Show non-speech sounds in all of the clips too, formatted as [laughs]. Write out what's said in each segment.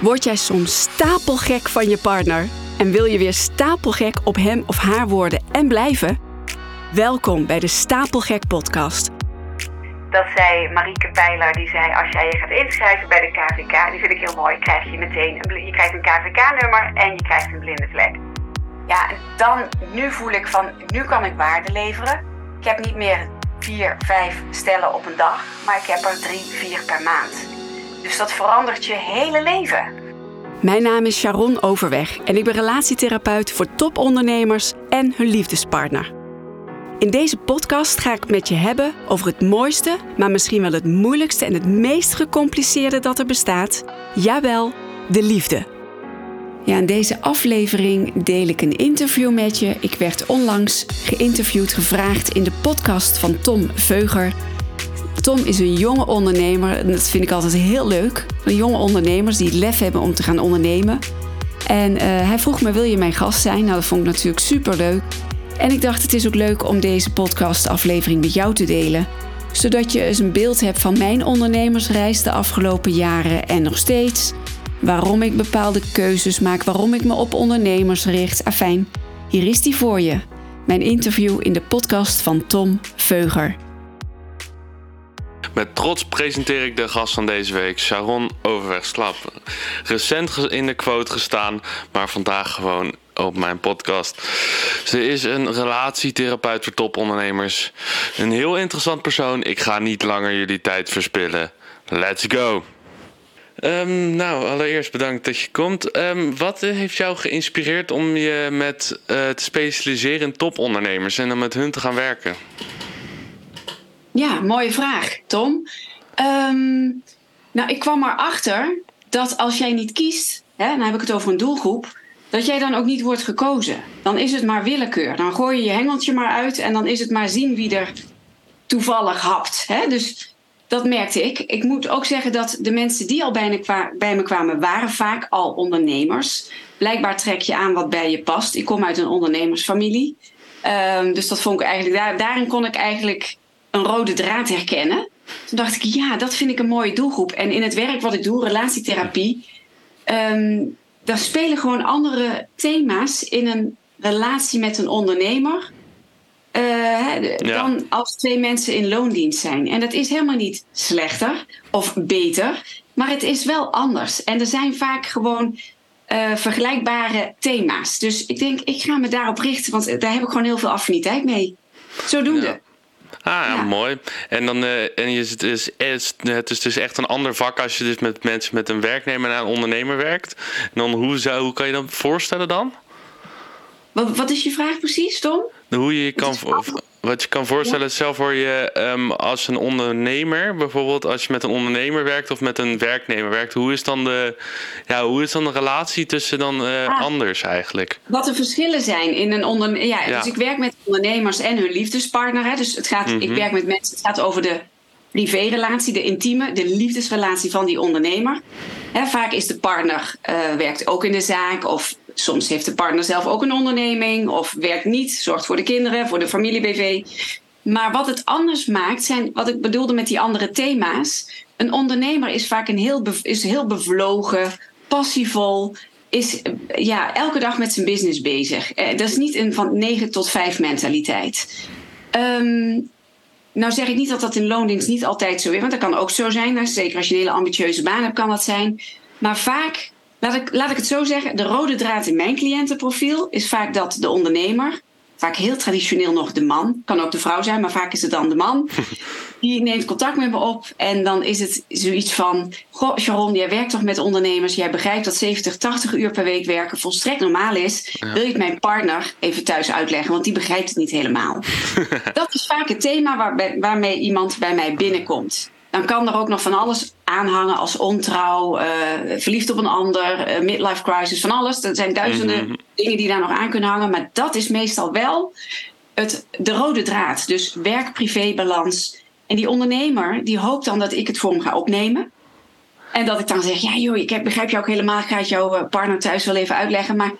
Word jij soms stapelgek van je partner en wil je weer stapelgek op hem of haar worden en blijven? Welkom bij de Stapelgek Podcast. Dat zei Marieke Pijler, die zei als jij je gaat inschrijven bij de KVK, die vind ik heel mooi, krijg je meteen een, je krijgt een KVK-nummer en je krijgt een blinde vlek. Ja, en dan, nu voel ik van, nu kan ik waarde leveren. Ik heb niet meer vier, vijf stellen op een dag, maar ik heb er drie, vier per maand. Dus dat verandert je hele leven. Mijn naam is Sharon Overweg en ik ben relatietherapeut voor topondernemers en hun liefdespartner. In deze podcast ga ik met je hebben over het mooiste, maar misschien wel het moeilijkste en het meest gecompliceerde dat er bestaat. Jawel, de liefde. Ja, in deze aflevering deel ik een interview met je. Ik werd onlangs geïnterviewd, gevraagd in de podcast van Tom Veuger. Tom is een jonge ondernemer en dat vind ik altijd heel leuk. Een jonge ondernemers die het lef hebben om te gaan ondernemen. En uh, hij vroeg me, wil je mijn gast zijn? Nou, dat vond ik natuurlijk super leuk. En ik dacht, het is ook leuk om deze podcastaflevering met jou te delen. Zodat je eens een beeld hebt van mijn ondernemersreis de afgelopen jaren en nog steeds. Waarom ik bepaalde keuzes maak, waarom ik me op ondernemers richt. Afijn, hier is die voor je. Mijn interview in de podcast van Tom Veuger. Met trots presenteer ik de gast van deze week, Sharon Overweg-Slap. Recent in de quote gestaan, maar vandaag gewoon op mijn podcast. Ze is een relatietherapeut voor topondernemers. Een heel interessant persoon. Ik ga niet langer jullie tijd verspillen. Let's go! Um, nou, allereerst bedankt dat je komt. Um, wat heeft jou geïnspireerd om je met, uh, te specialiseren in topondernemers en dan met hun te gaan werken? Ja, mooie vraag, Tom. Um, nou, ik kwam erachter dat als jij niet kiest, hè, dan heb ik het over een doelgroep, dat jij dan ook niet wordt gekozen. Dan is het maar willekeur. Dan gooi je je hengeltje maar uit en dan is het maar zien wie er toevallig hapt. Hè? Dus dat merkte ik. Ik moet ook zeggen dat de mensen die al bij me, kwamen, waren vaak al ondernemers. Blijkbaar trek je aan wat bij je past. Ik kom uit een ondernemersfamilie. Um, dus dat vond ik eigenlijk, daar, daarin kon ik eigenlijk een rode draad herkennen. Toen dacht ik, ja, dat vind ik een mooie doelgroep. En in het werk wat ik doe, relatietherapie, um, daar spelen gewoon andere thema's in een relatie met een ondernemer. Uh, dan als twee mensen in loondienst zijn. En dat is helemaal niet slechter of beter, maar het is wel anders. En er zijn vaak gewoon uh, vergelijkbare thema's. Dus ik denk, ik ga me daarop richten, want daar heb ik gewoon heel veel affiniteit mee. Zodoende. Ja. Ah, ja. mooi. En dan uh, en je, het, is, het is dus echt een ander vak als je dus met mensen met een werknemer en een ondernemer werkt. En dan hoe, zou, hoe kan je dat voorstellen dan? Wat, wat is je vraag precies, Tom? Hoe je je kan, wat je kan voorstellen, zelf voor je um, als een ondernemer, bijvoorbeeld als je met een ondernemer werkt of met een werknemer werkt, hoe is dan de, ja, hoe is dan de relatie tussen dan uh, anders eigenlijk? Wat de verschillen zijn in een ondernemer. Ja, ja, dus ik werk met ondernemers en hun liefdespartner. Hè. Dus het gaat, mm -hmm. ik mhm. werk met mensen, het gaat over de privérelatie, de intieme, de liefdesrelatie van die ondernemer. He, vaak is de partner uh, werkt ook in de zaak of soms heeft de partner zelf ook een onderneming of werkt niet, zorgt voor de kinderen, voor de familie-BV. Maar wat het anders maakt, zijn wat ik bedoelde met die andere thema's. Een ondernemer is vaak een heel, is heel bevlogen, passievol, is ja, elke dag met zijn business bezig. Eh, dat is niet een van 9 tot 5 mentaliteit. Um, nou zeg ik niet dat dat in loondienst niet altijd zo is, want dat kan ook zo zijn. Zeker als je een hele ambitieuze baan hebt, kan dat zijn. Maar vaak, laat ik, laat ik het zo zeggen, de rode draad in mijn cliëntenprofiel is vaak dat de ondernemer vaak heel traditioneel nog de man. Kan ook de vrouw zijn, maar vaak is het dan de man. [laughs] Die neemt contact met me op en dan is het zoiets van... Goh, Sharon, jij werkt toch met ondernemers? Jij begrijpt dat 70, 80 uur per week werken volstrekt normaal is. Wil je het mijn partner even thuis uitleggen? Want die begrijpt het niet helemaal. [laughs] dat is vaak het thema waarbij, waarmee iemand bij mij binnenkomt. Dan kan er ook nog van alles aanhangen als ontrouw, uh, verliefd op een ander, uh, midlife crisis, van alles. Er zijn duizenden mhm. dingen die daar nog aan kunnen hangen. Maar dat is meestal wel het, de rode draad. Dus werk-privé-balans. En die ondernemer die hoopt dan dat ik het voor hem ga opnemen. En dat ik dan zeg, ja joh, ik begrijp jou ook helemaal. Ik ga het jouw eh, partner thuis wel even uitleggen. Maar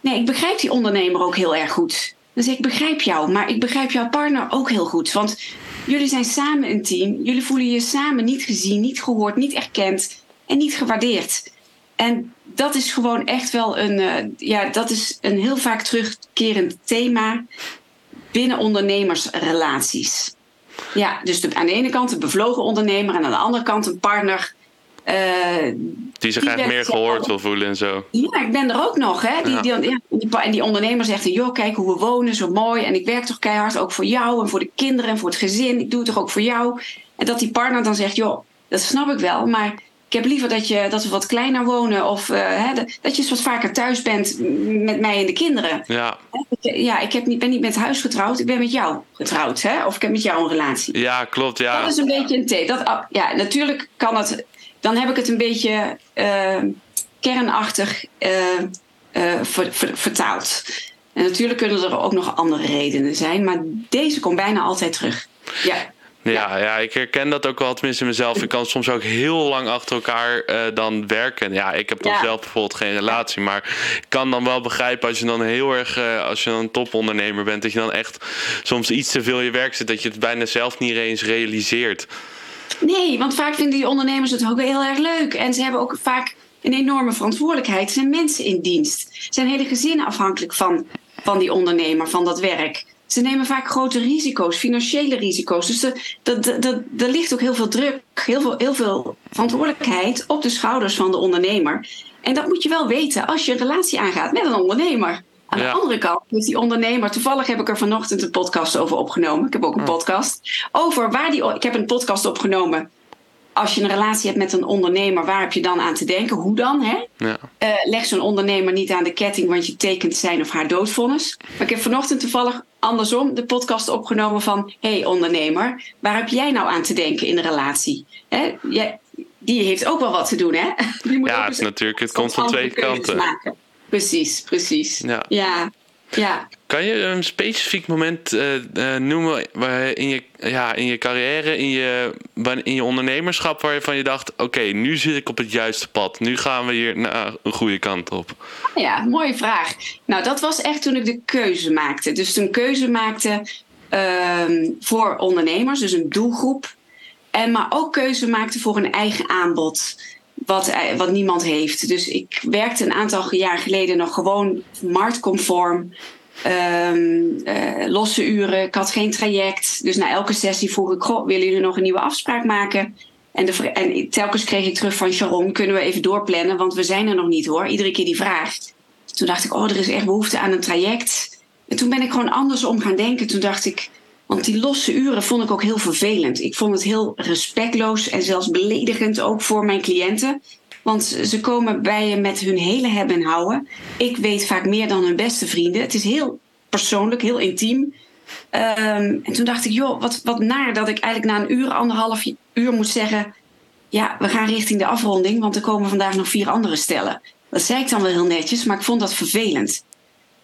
nee, ik begrijp die ondernemer ook heel erg goed. Dus ik begrijp jou, maar ik begrijp jouw partner ook heel goed. Want Jullie zijn samen een team. Jullie voelen je samen niet gezien, niet gehoord, niet erkend en niet gewaardeerd. En dat is gewoon echt wel een, uh, ja, dat is een heel vaak terugkerend thema binnen ondernemersrelaties. Ja, dus aan de ene kant een bevlogen ondernemer en aan de andere kant een partner. Uh, die zich eigenlijk meer gehoord wil voelen en zo. Ja, ik ben er ook nog. Hè. Die, ja. Die, en die ondernemer zegt: joh, kijk hoe we wonen, zo mooi. En ik werk toch keihard ook voor jou en voor de kinderen en voor het gezin. Ik doe het toch ook voor jou. En dat die partner dan zegt: joh, dat snap ik wel, maar ik heb liever dat, je, dat we wat kleiner wonen of uh, hè, dat je eens wat vaker thuis bent met mij en de kinderen. Ja, ja ik heb niet, ben niet met huis getrouwd, ik ben met jou getrouwd. Hè? Of ik heb met jou een relatie. Ja, klopt. Ja. Dat is een beetje een thee. Dat, ah, ja, natuurlijk kan het. Dan heb ik het een beetje uh, kernachtig uh, ver, ver, vertaald. En natuurlijk kunnen er ook nog andere redenen zijn, maar deze komt bijna altijd terug. Ja. Ja, ja, ik herken dat ook wel, tenminste mezelf. Ik kan soms ook heel lang achter elkaar uh, dan werken. Ja, ik heb dan zelf bijvoorbeeld geen relatie, maar ik kan dan wel begrijpen als je dan heel erg, uh, als je dan een topondernemer bent, dat je dan echt soms iets te veel in je werk zit, dat je het bijna zelf niet eens realiseert. Nee, want vaak vinden die ondernemers het ook heel erg leuk. En ze hebben ook vaak een enorme verantwoordelijkheid. Ze zijn mensen in dienst. Ze zijn hele gezinnen afhankelijk van, van die ondernemer, van dat werk ze nemen vaak grote risico's, financiële risico's. Dus er ligt ook heel veel druk, heel veel, heel veel verantwoordelijkheid op de schouders van de ondernemer. En dat moet je wel weten als je een relatie aangaat met een ondernemer. Aan de andere kant is die ondernemer. Toevallig heb ik er vanochtend een podcast over opgenomen. Ik heb ook een podcast over waar die. Ik heb een podcast opgenomen als je een relatie hebt met een ondernemer, waar heb je dan aan te denken? Hoe dan? Hè? Ja. Uh, leg zo'n ondernemer niet aan de ketting, want je tekent zijn of haar doodvonnis. Maar ik heb vanochtend toevallig andersom de podcast opgenomen van: hey ondernemer, waar heb jij nou aan te denken in de relatie? Hè? Jij, die heeft ook wel wat te doen, hè? [laughs] Die moet ja, het, natuurlijk, het komt van twee kanten. Maken. Precies, precies. Ja. ja. Ja. Kan je een specifiek moment uh, uh, noemen in je, ja, in je carrière, in je, in je ondernemerschap, waarvan je dacht: oké, okay, nu zit ik op het juiste pad. Nu gaan we hier naar een goede kant op? Ja, mooie vraag. Nou, dat was echt toen ik de keuze maakte. Dus toen keuze maakte uh, voor ondernemers, dus een doelgroep. En maar ook keuze maakte voor een eigen aanbod. Wat, wat niemand heeft. Dus ik werkte een aantal jaar geleden nog gewoon marktconform. Um, uh, losse uren. Ik had geen traject. Dus na elke sessie vroeg ik: willen jullie nog een nieuwe afspraak maken? En, de, en telkens kreeg ik terug van Sharon: kunnen we even doorplannen? Want we zijn er nog niet hoor. Iedere keer die vraagt. Toen dacht ik: Oh, er is echt behoefte aan een traject. En toen ben ik gewoon anders om gaan denken. Toen dacht ik: want die losse uren vond ik ook heel vervelend. Ik vond het heel respectloos en zelfs beledigend ook voor mijn cliënten. Want ze komen bij je met hun hele hebben en houden. Ik weet vaak meer dan hun beste vrienden. Het is heel persoonlijk, heel intiem. Um, en toen dacht ik, joh, wat, wat naar dat ik eigenlijk na een uur, anderhalf uur moet zeggen... ja, we gaan richting de afronding, want er komen vandaag nog vier andere stellen. Dat zei ik dan wel heel netjes, maar ik vond dat vervelend.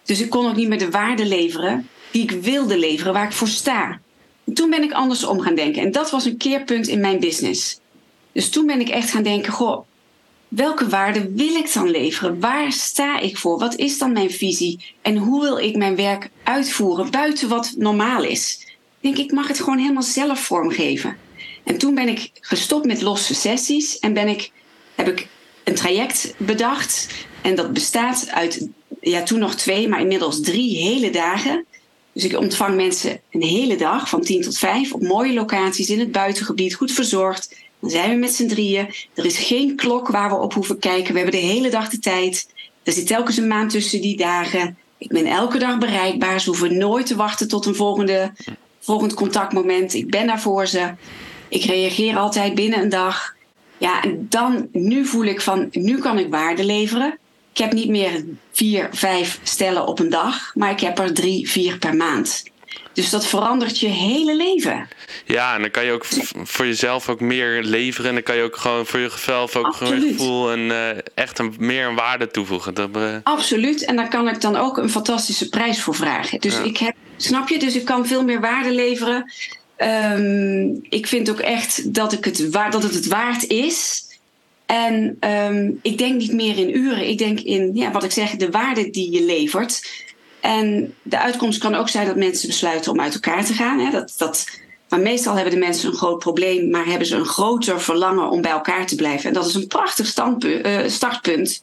Dus ik kon ook niet meer de waarde leveren die ik wilde leveren, waar ik voor sta. En toen ben ik anders om gaan denken. En dat was een keerpunt in mijn business. Dus toen ben ik echt gaan denken: goh, welke waarde wil ik dan leveren? Waar sta ik voor? Wat is dan mijn visie? En hoe wil ik mijn werk uitvoeren buiten wat normaal is? Ik denk, ik mag het gewoon helemaal zelf vormgeven. En toen ben ik gestopt met losse sessies en ben ik, heb ik een traject bedacht. En dat bestaat uit, ja, toen nog twee, maar inmiddels drie hele dagen. Dus ik ontvang mensen een hele dag van 10 tot 5 op mooie locaties in het buitengebied, goed verzorgd. Dan zijn we met z'n drieën. Er is geen klok waar we op hoeven kijken. We hebben de hele dag de tijd. Er zit telkens een maand tussen die dagen. Ik ben elke dag bereikbaar. Ze hoeven nooit te wachten tot een volgende, volgend contactmoment. Ik ben daar voor ze. Ik reageer altijd binnen een dag. Ja, en dan, nu voel ik van, nu kan ik waarde leveren. Ik heb niet meer vier, vijf stellen op een dag, maar ik heb er drie, vier per maand. Dus dat verandert je hele leven. Ja, en dan kan je ook voor jezelf ook meer leveren. En dan kan je ook gewoon voor jezelf ook gewoon gevoel en uh, echt een, meer een waarde toevoegen. Dat, uh... Absoluut. En daar kan ik dan ook een fantastische prijs voor vragen. Dus ik heb, snap je, dus ik kan veel meer waarde leveren. Um, ik vind ook echt dat, ik het, dat het het waard is en um, ik denk niet meer in uren. Ik denk in, ja, wat ik zeg, de waarde die je levert. En de uitkomst kan ook zijn dat mensen besluiten om uit elkaar te gaan. Hè? Dat, dat, Maar meestal hebben de mensen een groot probleem, maar hebben ze een groter verlangen om bij elkaar te blijven. En dat is een prachtig uh, startpunt.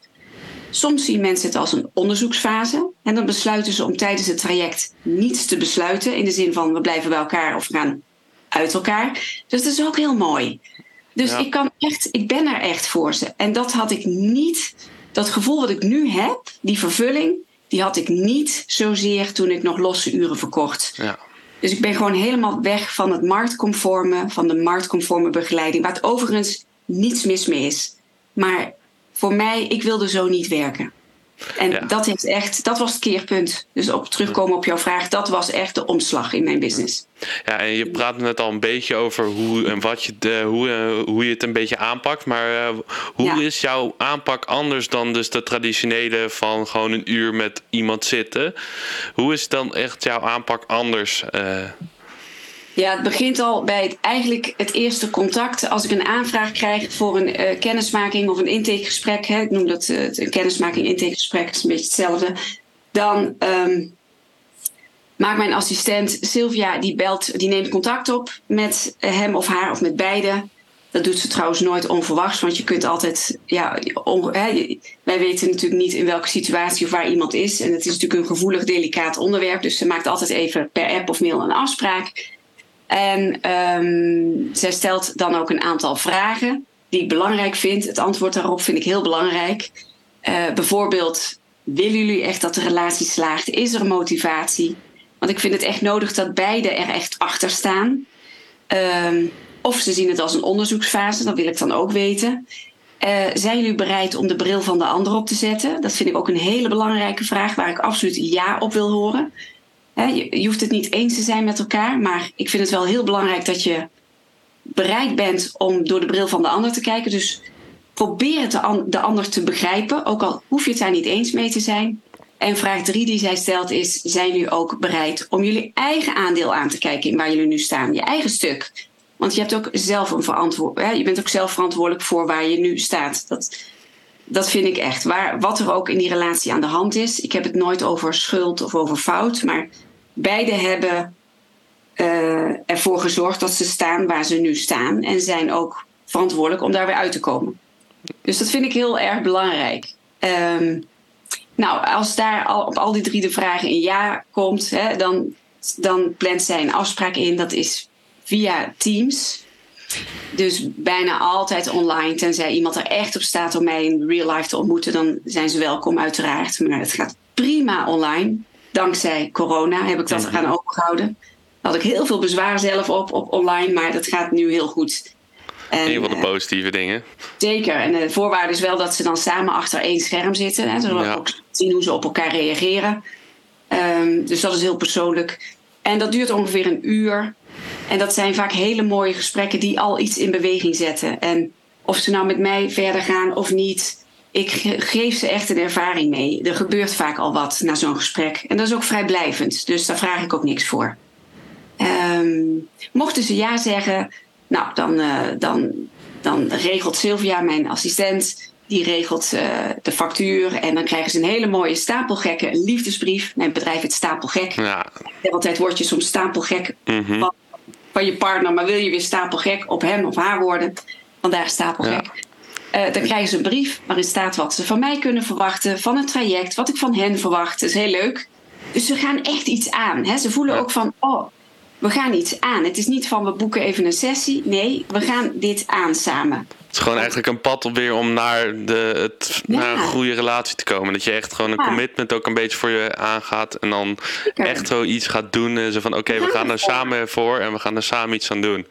Soms zien mensen het als een onderzoeksfase. En dan besluiten ze om tijdens het traject niets te besluiten. In de zin van we blijven bij elkaar of we gaan uit elkaar. Dus dat is ook heel mooi. Dus ik, kan echt, ik ben er echt voor ze. En dat had ik niet, dat gevoel wat ik nu heb, die vervulling, die had ik niet zozeer toen ik nog losse uren verkocht. Ja. Dus ik ben gewoon helemaal weg van het marktconforme, van de marktconforme begeleiding, waar het overigens niets mis mee is. Maar voor mij, ik wilde zo niet werken. En dat, heeft echt, dat was het keerpunt. Dus op terugkomen op jouw vraag, dat was echt de omslag in mijn business. Ja, en je praat net al een beetje over hoe en wat je de, hoe, eh, hoe je het een beetje aanpakt. Maar uh, hoe is jouw aanpak anders dan dus de traditionele van gewoon een uur met iemand zitten? Hoe is dan echt jouw aanpak anders? Uh, ja, het begint al bij het, eigenlijk het eerste contact. Als ik een aanvraag krijg voor een uh, kennismaking of een intakegesprek, hè, ik noem dat uh, een kennismaking, intakegesprek, is een beetje hetzelfde. Dan um, maakt mijn assistent Sylvia, die belt, die neemt contact op met hem of haar of met beide. Dat doet ze trouwens nooit onverwachts, want je kunt altijd, ja, hè, wij weten natuurlijk niet in welke situatie of waar iemand is. En het is natuurlijk een gevoelig, delicaat onderwerp, dus ze maakt altijd even per app of mail een afspraak. En um, zij stelt dan ook een aantal vragen die ik belangrijk vind. Het antwoord daarop vind ik heel belangrijk. Uh, bijvoorbeeld, willen jullie echt dat de relatie slaagt? Is er motivatie? Want ik vind het echt nodig dat beide er echt achter staan. Um, of ze zien het als een onderzoeksfase, dat wil ik dan ook weten. Uh, zijn jullie bereid om de bril van de ander op te zetten? Dat vind ik ook een hele belangrijke vraag waar ik absoluut ja op wil horen je, hoeft het niet eens te zijn met elkaar, maar ik vind het wel heel belangrijk dat je bereid bent om door de bril van de ander te kijken. Dus probeer de, ander te begrijpen, ook al hoef je het daar niet eens mee te zijn. En vraag drie die zij stelt is: zijn jullie ook bereid om jullie eigen aandeel aan te kijken in waar jullie nu staan, je eigen stuk? Want je hebt ook zelf een verantwoordelijk, je bent ook zelf verantwoordelijk voor waar je nu staat. Dat, dat vind ik echt. Waar, wat er ook in die relatie aan de hand is. Ik heb het nooit over schuld of over fout, maar beide hebben uh, ervoor gezorgd dat ze staan waar ze nu staan en zijn ook verantwoordelijk om daar weer uit te komen. Dus dat vind ik heel erg belangrijk. Um, nou, als daar al, op al die drie de vragen een ja komt, hè, dan, dan plant zij een afspraak in. Dat is via Teams. Dus bijna altijd online. Tenzij iemand er echt op staat om mij in real life te ontmoeten, dan zijn ze welkom, uiteraard. Maar het gaat prima online dankzij corona heb ik dat gaan opengehouden. Daar had ik heel veel bezwaar zelf op, op online, maar dat gaat nu heel goed. En, een van de eh, positieve dingen. Zeker. En de voorwaarde is wel dat ze dan samen achter één scherm zitten. Hè, zodat we ook zien hoe ze op elkaar reageren. Um, dus dat is heel persoonlijk. En dat duurt ongeveer een uur. En dat zijn vaak hele mooie gesprekken die al iets in beweging zetten. En of ze nou met mij verder gaan of niet, ik geef ze echt een ervaring mee. Er gebeurt vaak al wat na zo'n gesprek. En dat is ook vrijblijvend, dus daar vraag ik ook niks voor. Um, mochten ze ja zeggen, nou, dan, uh, dan, dan regelt Sylvia, mijn assistent, die regelt uh, de factuur. En dan krijgen ze een hele mooie stapelgekke liefdesbrief. Mijn bedrijf heet Stapelgek. Ja. Altijd word je soms stapelgek mm -hmm. van, van, je partner, maar wil je weer stapelgek op hem of haar worden. Vandaar stapelgek. Ja. Uh, dan krijgen ze een brief waarin staat wat ze van mij kunnen verwachten, van het traject, wat ik van hen verwacht. Dat is heel leuk. Dus ze gaan echt iets aan. Hè? Ze voelen ook van, oh, we gaan iets aan. Het is niet van we boeken even een sessie. Nee, we gaan dit aan samen. Het is gewoon eigenlijk een pad op weer om naar, de, het, naar een goede relatie te komen. Dat je echt gewoon een commitment ook een beetje voor je aangaat. En dan echt zo iets gaat doen. Zo van oké, we gaan er samen voor en we gaan er samen iets aan doen.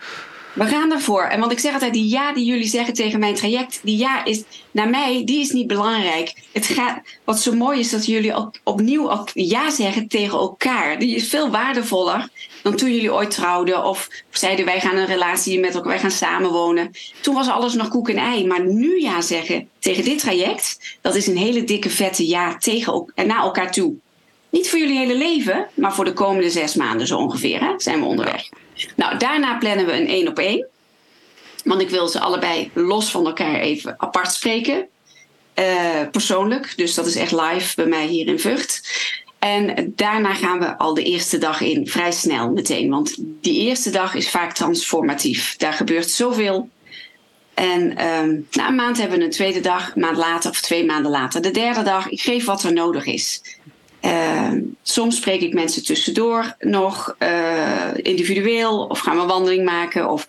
We gaan ervoor. En want ik zeg altijd, die ja die jullie zeggen tegen mijn traject, die ja is naar mij, die is niet belangrijk. Het gaat, wat zo mooi is dat jullie op, opnieuw ja zeggen tegen elkaar. Die is veel waardevoller dan toen jullie ooit trouwden of zeiden wij gaan een relatie met elkaar, wij gaan samenwonen. Toen was alles nog koek en ei. Maar nu ja zeggen tegen dit traject, dat is een hele dikke vette ja tegen en naar elkaar toe. Niet voor jullie hele leven, maar voor de komende zes maanden zo ongeveer hè, zijn we onderweg. Nou, daarna plannen we een één op één. Want ik wil ze allebei los van elkaar even apart spreken. Uh, persoonlijk. Dus dat is echt live bij mij hier in Vught. En daarna gaan we al de eerste dag in, vrij snel meteen. Want die eerste dag is vaak transformatief. Daar gebeurt zoveel. En um, na een maand hebben we een tweede dag, een maand later of twee maanden later. De derde dag, ik geef wat er nodig is. Uh, soms spreek ik mensen tussendoor nog uh, individueel of gaan we wandeling maken of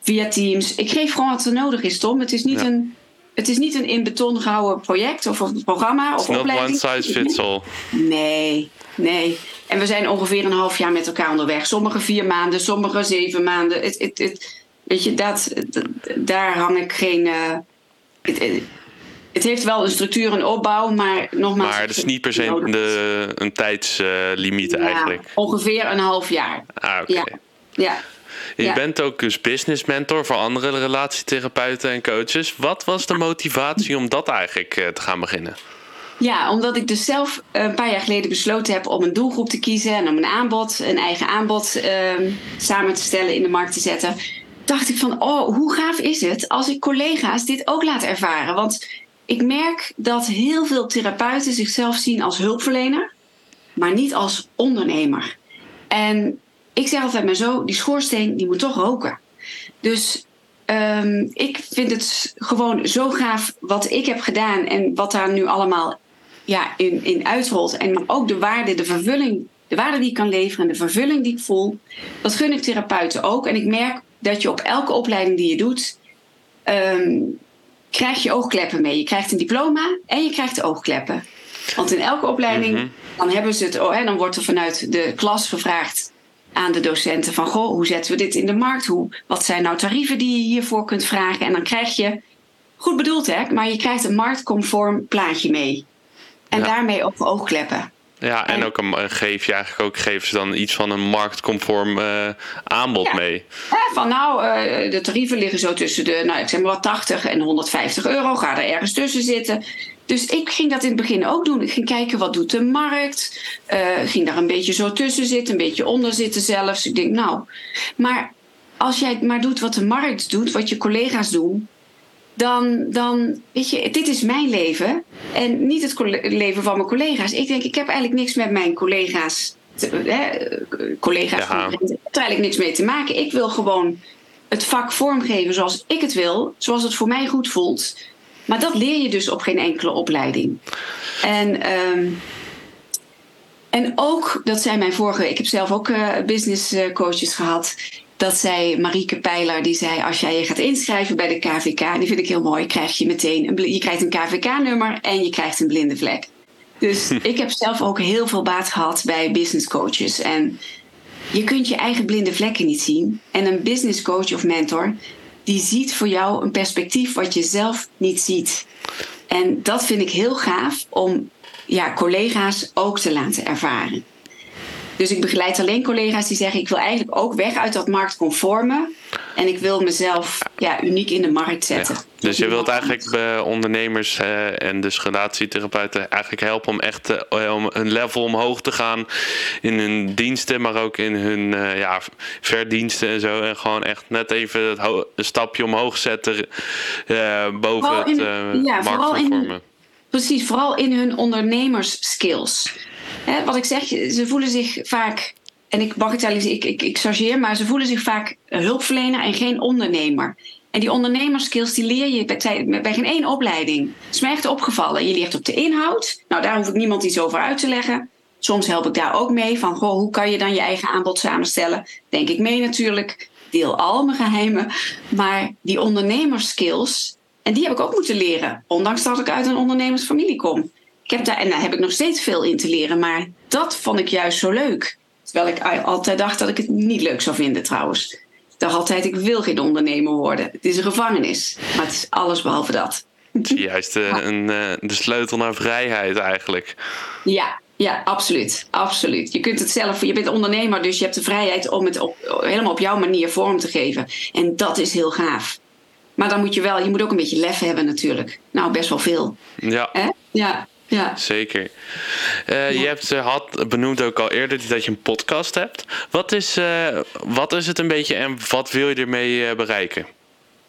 via Teams. Ik geef gewoon wat er nodig is, Tom. Het is niet, ja. een, het is niet een in beton gehouden project of een programma of It's opleiding. Not one size fits all. Nee, nee. En we zijn ongeveer een half jaar met elkaar onderweg. Sommige vier maanden, sommige zeven maanden. Het, het, het, weet je, dat, daar hang ik geen. Uh, het, heeft wel een structuur en opbouw, maar nogmaals. Maar het is niet per se de, een tijdslimiet uh, ja, eigenlijk. Ongeveer een half jaar. Ah, oké. Okay. Ja. ja. Je Ja. bent ook dus business mentor voor andere relatietherapeuten en coaches. Wat was de motivatie om dat eigenlijk uh, te gaan beginnen? Ja, omdat ik dus zelf een paar jaar geleden besloten heb om een doelgroep te kiezen en om een aanbod, een eigen aanbod uh, samen te stellen, in de markt te zetten. Dacht ik van, oh, hoe gaaf is het als ik collega's dit ook laat ervaren? Want ik merk dat heel veel therapeuten zichzelf zien als hulpverlener, maar niet als ondernemer. En ik zeg altijd maar zo, die schoorsteen die moet toch roken. Dus um, ik vind het gewoon zo gaaf wat ik heb gedaan en wat daar nu allemaal ja, in, in uitrolt. En ook de waarde, de vervulling, de waarde die ik kan leveren en de vervulling die ik voel. Dat gun ik therapeuten ook. En ik merk dat je op elke opleiding die je doet, um, krijg je oogkleppen mee. Je krijgt een diploma en je krijgt de oogkleppen. Want in elke opleiding, mm-hmm. dan hebben ze het, oh, hè, dan wordt er vanuit de klas gevraagd aan de docenten van goh, hoe zetten we dit in de markt? Hoe, wat zijn nou tarieven die je hiervoor kunt vragen? En dan krijg je, goed bedoeld hè, maar je krijgt een marktconform plaatje mee. En ja. daarmee ook oogkleppen. Ja, en, en ook een, geef je eigenlijk ook geven ze dan iets van een marktconform uh, aanbod ja. mee. Ja, van nou, uh, de tarieven liggen zo tussen de, nou ik zeg maar wat 80 en 150 euro. Ga er ergens tussen zitten. Dus ik ging dat in het begin ook doen. Ik ging kijken wat doet de markt. Uh, ging daar een beetje zo tussen zitten, een beetje onder zitten zelfs. Ik denk, nou, maar als jij maar doet wat de markt doet, wat je collega's doen, dan, dan weet je, dit is mijn leven en niet het leven van mijn collega's. Ik denk, ik heb eigenlijk niks met mijn collega's, te, hè, collega's, ja. heb er eigenlijk niks mee te maken. Ik wil gewoon het vak vormgeven zoals ik het wil, zoals het voor mij goed voelt. Maar dat leer je dus op geen enkele opleiding. En, um, en ook, dat zei mijn vorige, ik heb zelf ook uh, business coaches gehad. Dat zei Marieke Pijler, die zei: Als jij je gaat inschrijven bij de KVK, die vind ik heel mooi, krijg je meteen een, je krijgt een KVK-nummer en je krijgt een blinde vlek. Dus [laughs] ik heb zelf ook heel veel baat gehad bij business coaches. En je kunt je eigen blinde vlekken niet zien. En een business coach of mentor, die ziet voor jou een perspectief wat je zelf niet ziet. En dat vind ik heel gaaf om ja, collega's ook te laten ervaren. Dus ik begeleid alleen collega's die zeggen: ik wil eigenlijk ook weg uit dat marktconforme. En ik wil mezelf ja, uniek in de markt zetten. Ja, dus je wilt eigenlijk bij ondernemers uh, en dus relatietherapeuten eigenlijk helpen om echt uh, om een level omhoog te gaan in hun diensten, maar ook in hun uh, ja, verdiensten en zo. En gewoon echt net even het een stapje omhoog zetten boven vooral het ja, marktconforme. In, precies, vooral in hun ondernemerskills. Hè, wat ik zeg, ze voelen zich vaak, en ik bagatelliseer, ik, ik, ik chargeer, maar ze voelen zich vaak hulpverlener en geen ondernemer. En die ondernemerskills die leer je bij, bij geen één opleiding. Het is mij echt opgevallen. Je leert op de inhoud. Nou, daar hoef ik niemand iets over uit te leggen. Soms help ik daar ook mee van, goh, hoe kan je dan je eigen aanbod samenstellen? Denk ik mee natuurlijk. Deel al mijn geheimen. Maar die ondernemerskills, en die heb ik ook moeten leren. Ondanks dat ik uit een ondernemersfamilie kom. Heb daar, en daar heb ik nog steeds veel in te leren, maar dat vond ik juist zo leuk. Terwijl ik altijd dacht dat ik het niet leuk zou vinden trouwens. Ik dacht altijd, ik wil geen ondernemer worden. Het is een gevangenis, maar het is alles behalve dat. Juist uh, een, uh, de sleutel naar vrijheid eigenlijk. Ja, ja, absoluut. absoluut. Je kunt het zelf, je bent ondernemer, dus je hebt de vrijheid om het op, helemaal op jouw manier vorm te geven. En dat is heel gaaf. Maar dan moet je wel, je moet ook een beetje lef hebben natuurlijk. Nou, best wel veel. Ja. Eh? Ja, ja. Zeker. Uh, ja. Je hebt uh, had benoemd ook al eerder dat je een podcast hebt. Wat is, uh, wat is het een beetje en wat wil je ermee bereiken?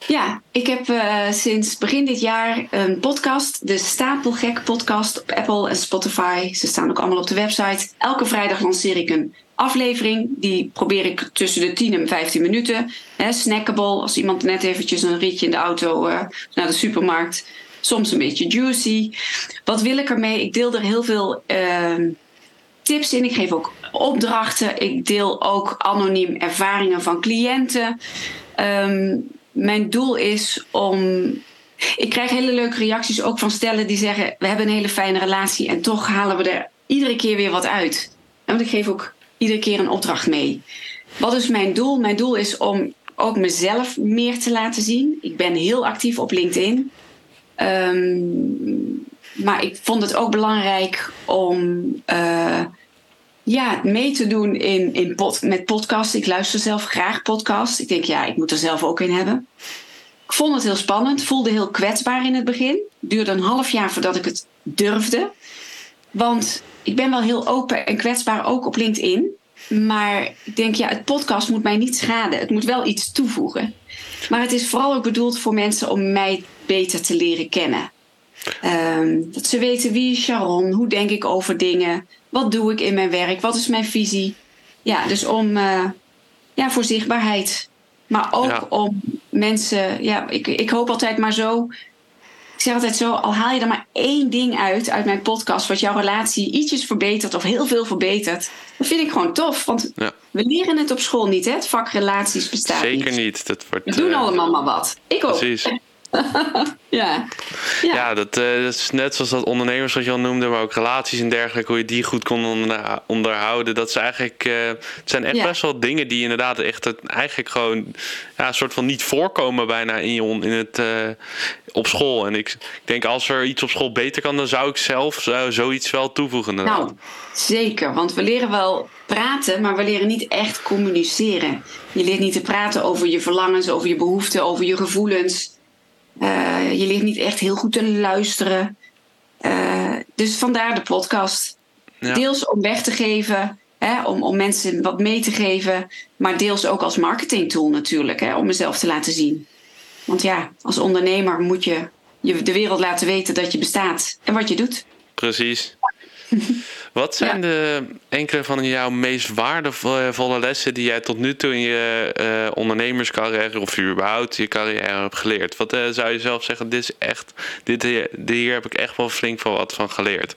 Ja, ik heb uh, sinds begin dit jaar een podcast, de Stapelgek podcast op Apple en Spotify. Ze staan ook allemaal op de website. Elke vrijdag lanceer ik een aflevering. Die probeer ik tussen de 10 en 15 minuten. Hè, snackable, als iemand net eventjes een ritje in de auto uh, naar de supermarkt. Soms een beetje juicy. Wat wil ik ermee? Ik deel er heel veel uh, tips in. Ik geef ook opdrachten. Ik deel ook anoniem ervaringen van cliënten. Um, mijn doel is om. Ik krijg hele leuke reacties ook van stellen die zeggen: We hebben een hele fijne relatie en toch halen we er iedere keer weer wat uit. Want ik geef ook iedere keer een opdracht mee. Wat is mijn doel? Mijn doel is om ook mezelf meer te laten zien. Ik ben heel actief op LinkedIn. Um, maar ik vond het ook belangrijk om. Uh, ja, mee te doen in, in met podcasts. Ik luister zelf graag podcasts. Ik denk, ja, ik moet er zelf ook in hebben. Ik vond het heel spannend, voelde heel kwetsbaar in het begin. Duurde een half jaar voordat ik het durfde. Want ik ben wel heel open en kwetsbaar, ook op LinkedIn. Maar ik denk, ja, het podcast moet mij niet schaden. Het moet wel iets toevoegen. Maar het is vooral ook bedoeld voor mensen om mij beter te leren kennen. Um, dat ze weten wie is Sharon, hoe denk ik over dingen, wat doe ik in mijn werk, wat is mijn visie. Ja, dus om uh, ja, voor zichtbaarheid. Maar ook om mensen, ja, ik, ik hoop altijd maar zo. Ik zeg altijd zo, al haal je er maar één ding uit, uit mijn podcast, wat jouw relatie ietsjes verbetert of heel veel verbetert. Dat vind ik gewoon tof, want ja. we leren het op school niet, hè? Het vak relaties bestaat Zeker niet. niet. Dat wordt, we doen uh, allemaal maar wat. Ik ook. Precies. [laughs] [laughs] ja. ja. Ja, dat, uh, dat, is net zoals dat ondernemers wat je al noemde, maar ook relaties en dergelijke, hoe je die goed kon onder, onderhouden. Dat is eigenlijk, uh, het zijn echt ja. best wel dingen die inderdaad echt het, eigenlijk gewoon ja, een soort van niet voorkomen bijna in, je, in het, uh, op school. En ik, ik, denk als er iets op school beter kan, dan zou ik zelf zoiets wel toevoegen. Inderdaad. Nou, zeker. Want we leren wel praten, maar we leren niet echt communiceren. Je leert niet te praten over je verlangens, over je behoeften, over je gevoelens. Uh, je leert niet echt heel goed te luisteren. Uh, dus vandaar de podcast. Ja. Deels om weg te geven, hè, om, om mensen wat mee te geven. Maar deels ook als marketingtool natuurlijk, hè, om mezelf te laten zien. Want ja, als ondernemer moet je, je de wereld laten weten dat je bestaat en wat je doet. Precies. [laughs] Wat zijn ja. de enkele van jouw meest waardevolle lessen die jij tot nu toe in je uh, ondernemerscarrière of überhaupt je carrière hebt geleerd? Wat uh, zou je zelf zeggen, dit is echt, dit, hier heb ik echt wel flink van wat van geleerd?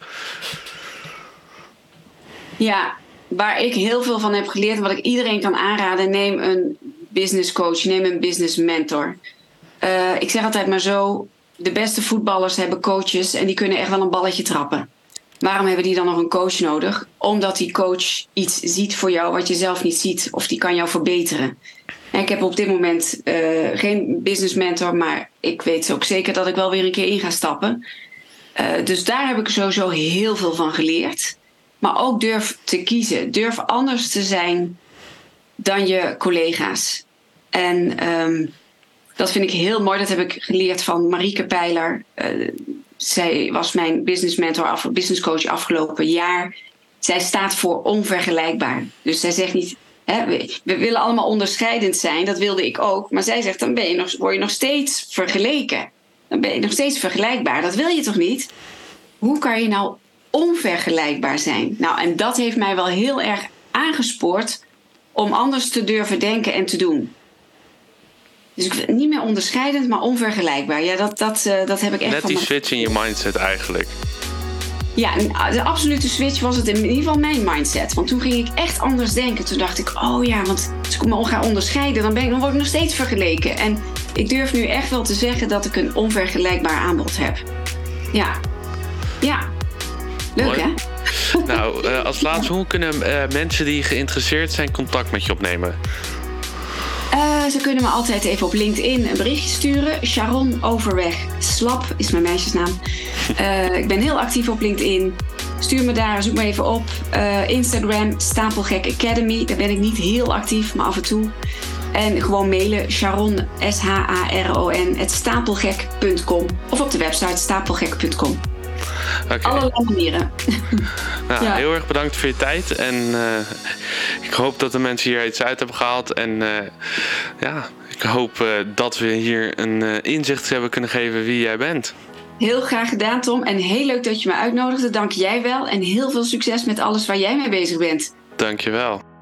Ja, waar ik heel veel van heb geleerd en wat ik iedereen kan aanraden, neem een business coach, neem een business mentor. Uh, ik zeg altijd maar zo, de beste voetballers hebben coaches en die kunnen echt wel een balletje trappen. Waarom hebben die dan nog een coach nodig? Omdat die coach iets ziet voor jou wat je zelf niet ziet, of die kan jou verbeteren. En ik heb op dit moment uh, geen business mentor, maar ik weet ook zeker dat ik wel weer een keer in ga stappen. Uh, dus daar heb ik sowieso heel veel van geleerd. Maar ook durf te kiezen. Durf anders te zijn dan je collega's. En um, dat vind ik heel mooi. Dat heb ik geleerd van Marieke Pijler. Uh, zij was mijn business mentor, af, business coach afgelopen jaar. Zij staat voor onvergelijkbaar. Dus zij zegt niet, hè, we, we, willen allemaal onderscheidend zijn, dat wilde ik ook. Maar zij zegt, dan ben je nog, word je nog steeds vergeleken. Dan ben je nog steeds vergelijkbaar. Dat wil je toch niet? Hoe kan je nou onvergelijkbaar zijn? Nou, en dat heeft mij wel heel erg aangespoord om anders te durven denken en te doen. Dus ik, niet meer onderscheidend, maar onvergelijkbaar. Ja, dat, dat, uh, dat heb ik echt Net van die switch in je mindset eigenlijk. Ja, de absolute switch was het in ieder geval mijn mindset. Want toen ging ik echt anders denken. Toen dacht ik, oh ja, want als ik me ga onderscheiden, dan, ben ik, dan word ik nog steeds vergeleken. En ik durf nu echt wel te zeggen dat ik een onvergelijkbaar aanbod heb. Ja. Ja. Leuk Mooi. hè? Nou, uh, als laatste, hoe kunnen uh, mensen die geïnteresseerd zijn contact met je opnemen? Uh, ze kunnen me altijd even op LinkedIn een berichtje sturen. Sharon Overweg Slap is mijn meisjesnaam. Uh, [laughs] ik ben heel actief op LinkedIn. Stuur me daar, zoek me even op. Uh, Instagram, Stapelgek Academy. Daar ben ik niet heel actief, maar af en toe. En gewoon mailen Sharon, S-H-A-R-O-N, stapelgek.com. Of op de website stapelgek.com. Okay. Allerlei manieren. [laughs] Nou, ja. Heel erg bedankt voor je tijd. En uh, ik hoop dat de mensen hier iets uit hebben gehaald. En uh, ja, ik hoop uh, dat we hier een inzicht hebben kunnen geven wie jij bent. Heel graag gedaan, Tom. En heel leuk dat je me uitnodigde. Dank jij wel. En heel veel succes met alles waar jij mee bezig bent. Dank je wel.